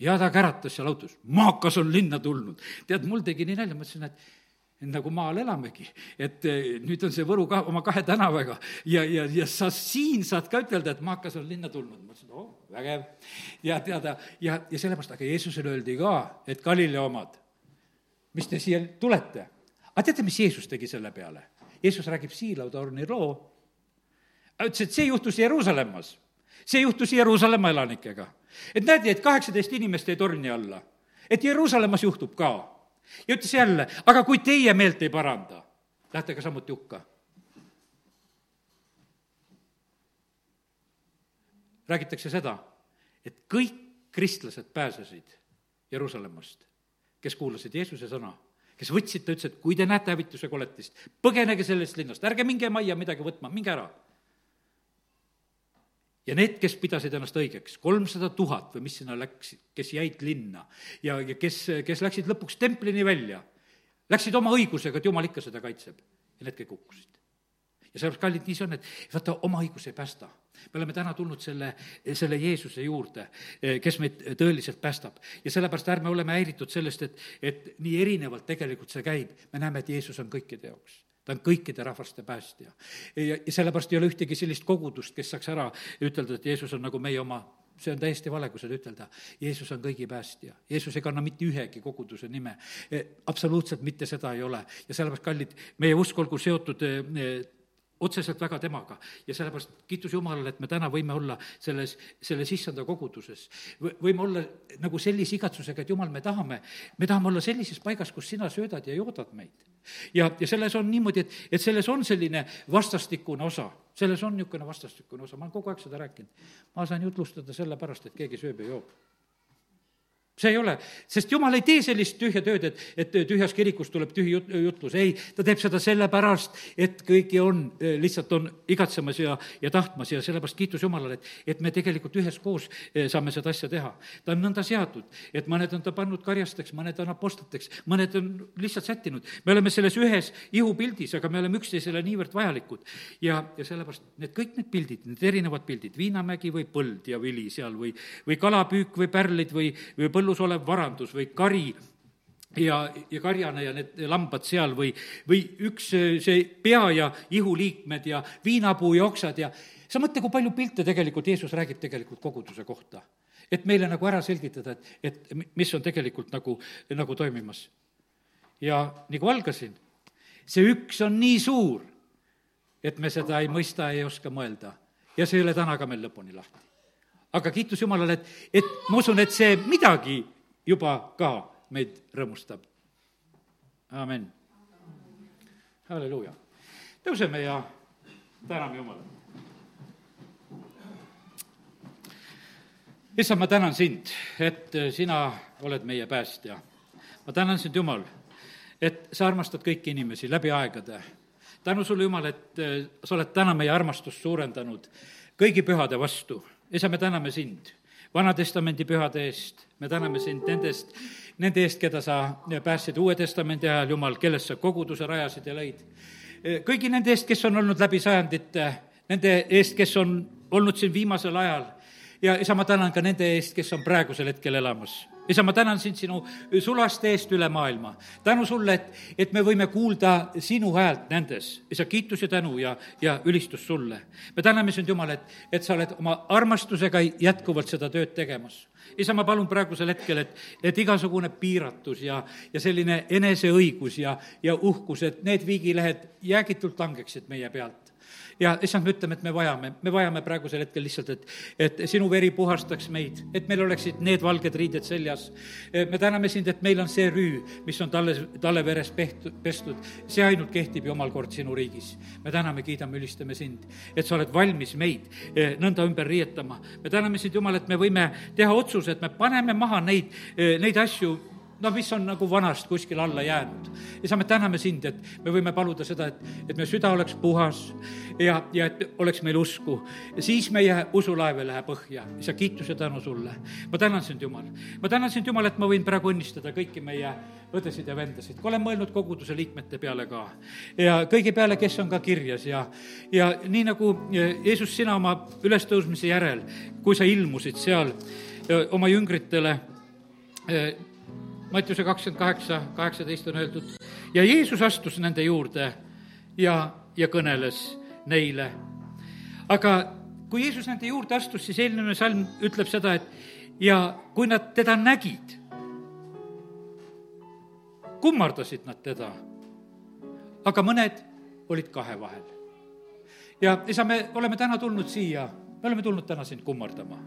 ja ta käratas seal autos, maakas on linna tulnud. tead, mul tegi nii nalja, ma ütlesin, et nagu maal elamegi, et eh, nüüd on see Võru ka oma kahe tänavaga ja, ja, ja sa siin saad ka ütelda, et maakas on linna tulnud. ma ütlesin, oh, vägev. ja teada, ja, ja sellepärast, aga Jeesusele öeldi ka, et Galilea omad, mis te siia tulete? aga teate, mis Jeesus tegi selle peale? Jeesus räägib siilautorni loo. ütles, et see juhtus Jeruusalemmas. See juhtus Jeruusalemma elanikega. et näed, et kaheksateist inimest jäi torni alla. et Jeruusalemmas juhtub ka ja ütles jälle, aga kui teie meelt ei paranda, lähete ka samuti hukka. räägitakse seda, et kõik kristlased pääsesid Jeruusalemmast, kes kuulasid Jeesuse sõna, kes võtsid, ta ütles, et kui te näete hävituse koletist, põgenege sellest linnast, ärge minge majja midagi võtma, minge ära ja need, kes pidasid ennast õigeks, kolmsada tuhat või mis sinna läks, kes jäid linna ja, ja kes, kes läksid lõpuks templini välja, läksid oma õigusega, et jumal ikka seda kaitseb ja need kõik hukkusid. ja sellepärast, kallid, nii see on, et vaata, oma õigus ei päästa. me oleme täna tulnud selle, selle Jeesuse juurde, kes meid tõeliselt päästab. ja sellepärast ärme oleme häiritud sellest, et, et nii erinevalt tegelikult see käib, me näeme, et Jeesus on kõikide jaoks ta on kõikide rahvaste päästja. ja, ja sellepärast ei ole ühtegi sellist kogudust, kes saaks ära ütelda, et Jeesus on nagu meie oma see on täiesti vale, kui seda ütelda. Jeesus on kõigi päästja. Jeesus ei kanna mitte ühegi koguduse nime. Absoluutselt mitte seda ei ole. ja sellepärast, kallid, meie usk olgu seotud e, otseselt väga temaga ja sellepärast kiitus Jumalale, et me täna võime olla selles, selles issanda koguduses. võime olla nagu sellise igatsusega, et Jumal, me tahame, me tahame olla sellises paigas, kus sina söödad ja joodad meid. ja, ja selles on niimoodi, et, et selles on selline vastastikune osa, selles on niisugune vastastikune osa, ma olen kogu aeg seda rääkinud. ma saan jutlustada sellepärast, et keegi sööb ja joob see ei ole, sest jumal ei tee sellist tühja tööd, et, et tühjas kirikus tuleb tühi jut-, jutlus, ei, ta teeb seda sellepärast, et kõiki on, lihtsalt on igatsemas ja, ja tahtmas ja sellepärast kiitus Jumalale, et, et me tegelikult üheskoos eh, saame seda asja teha. ta on nõnda seatud, et mõned on ta pannud karjasteks, mõned on apostliteks, mõned on lihtsalt sättinud. me oleme selles ühes ihupildis, aga me oleme üksteisele niivõrd vajalikud. ja, ja sellepärast need kõik need pildid, need erinevad pildid, viinamägi või põld ja vili seal või, või kalapüük või pärlid või, või põld, põllus olev varandus või kari ja, ja karjane ja need lambad seal või, või üks see pea ja ihuliikmed ja viinapuu ja oksad ja sa mõtle, kui palju pilte tegelikult Jeesus räägib tegelikult koguduse kohta. et meile nagu ära selgitada, et, et mis on tegelikult nagu, nagu toimimas. ja nagu algasin, see üks on nii suur, et me seda ei mõista, ei oska mõelda. ja see ei ole täna ka meil lõpuni lahti aga kiitus Jumalale, et, et ma usun, et see midagi juba ka meid rõõmustab. amin. halleluuja. tõuseme ja täname Jumalat. issand, ma tänan sind, et sina oled meie päästja. ma tänan sind, Jumal, et sa armastad kõiki inimesi läbi aegade. tänu sulle, Jumal, et sa oled täna meie armastust suurendanud kõigi pühade vastu isa, me täname sind Vana-testamendi pühade eest, me täname sind nendest, nende eest, keda sa päästsid Uue Testamendi ajal, Jumal, kellest sa koguduse rajasid ja lõid. kõigi nende eest, kes on olnud läbi sajandite, nende eest, kes on olnud siin viimasel ajal. Ja isa, ma tänan ka nende eest, kes on praegusel hetkel elamas isa, ma tänan sind sinu sulaste eest üle maailma. tänu sulle, et, et me võime kuulda sinu häält nendes. isa, kiitus ja tänu ja, ja ülistus sulle. me täname sind, Jumal, et, et sa oled oma armastusega jätkuvalt seda tööd tegemas. isa, ma palun praegusel hetkel, et, et igasugune piiratus ja, ja selline eneseõigus ja, ja uhkus, et need viigilehed jäägitult langeksid meie pealt ja issand, me ütleme, et me vajame, me vajame praegusel hetkel lihtsalt, et, et sinu veri puhastaks meid, et meil oleksid need valged riided seljas. me täname sind, et meil on see rüü, mis on talle, talle veres pehtud, pestud, see ainult kehtib ju omal kord sinu riigis. me täname, kiidame, ülistame sind, et sa oled valmis meid eh, nõnda ümber riietama. me täname sind, Jumal, et me võime teha otsuse, et me paneme maha neid, eh, neid asju, noh, mis on nagu vanast kuskile alla jäänud. ja sa, me täname sind, et me võime paluda seda, et, et meie süda oleks puhas ja, ja et oleks meil usku. siis meie usulaev ei lähe põhja. isa, kiitus ja tänu sulle. ma tänan sind, Jumal. ma tänan sind, Jumal, et ma võin praegu õnnistada kõiki meie õdesid ja vendasid. olen mõelnud koguduse liikmete peale ka. ja kõigi peale, kes on ka kirjas ja, ja nii nagu Jeesus, sina oma ülestõusmise järel, kui sa ilmusid seal oma jüngritele Mattiuse kakskümmend kaheksa, kaheksateist on öeldud. ja Jeesus astus nende juurde ja, ja kõneles neile. aga kui Jeesus nende juurde astus, siis eelmine salm ütleb seda, et ja kui nad teda nägid, kummardasid nad teda, aga mõned olid kahe vahel. ja isa, me oleme täna tulnud siia, me oleme tulnud täna sind kummardama.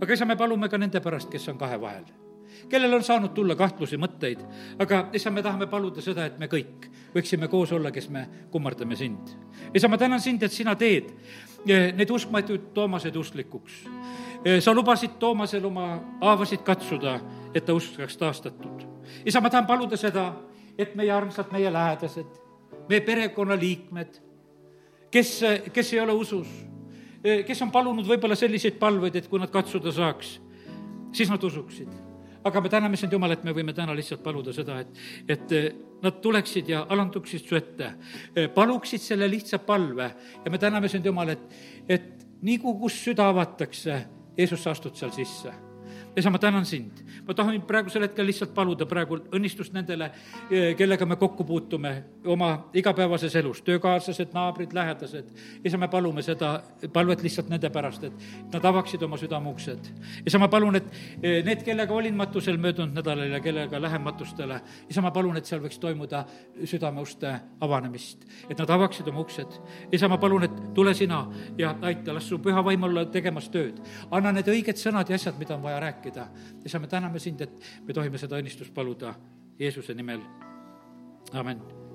aga isa, me palume ka nende pärast, kes on kahe vahel kellel on saanud tulla kahtlusi, mõtteid, aga issand, me tahame paluda seda, et me kõik võiksime koos olla, kes me kummardame sind. isa, ma tänan sind, et sina teed eh, need uskmatuid Toomaseid usklikuks. Eh, sa lubasid Toomasel oma haavasid katsuda, et ta usk saaks taastatud. isa, ma tahan paluda seda, et meie armsad, meie lähedased, meie perekonnaliikmed, kes, kes ei ole usus, eh, kes on palunud võib-olla selliseid palveid, et kui nad katsuda saaks, siis nad usuksid aga me täname sind, Jumal, et me võime täna lihtsalt paluda seda, et, et eh, nad tuleksid ja alanduksid su ette, eh, paluksid selle lihtsa palve. Ja me täname sind, Jumal, et, et nii kui, kus süda avatakse, Jeesus, sa astud seal sisse isa, ma tänan sind. ma tahan praegusel hetkel lihtsalt paluda praegu õnnistust nendele, eh, kellega me kokku puutume oma igapäevases elus, töökaaslased, naabrid, lähedased. isa, me palume seda palvet lihtsalt nende pärast, et nad avaksid oma südameuksed. isa, ma palun, et eh, need, kellega olin matusel möödunud nädalal ja kellega lähen matustele, isa, ma palun, et seal võiks toimuda südameuste avanemist, et nad avaksid oma uksed. isa, ma palun, et tule sina ja aita, las su püha vaim olla tegemas tööd. anna need õiged sõnad ja asjad, mida on vaja rääkida rääkida. isa, me täname sind, et me tohime seda õnnistust paluda Jeesuse nimel. amin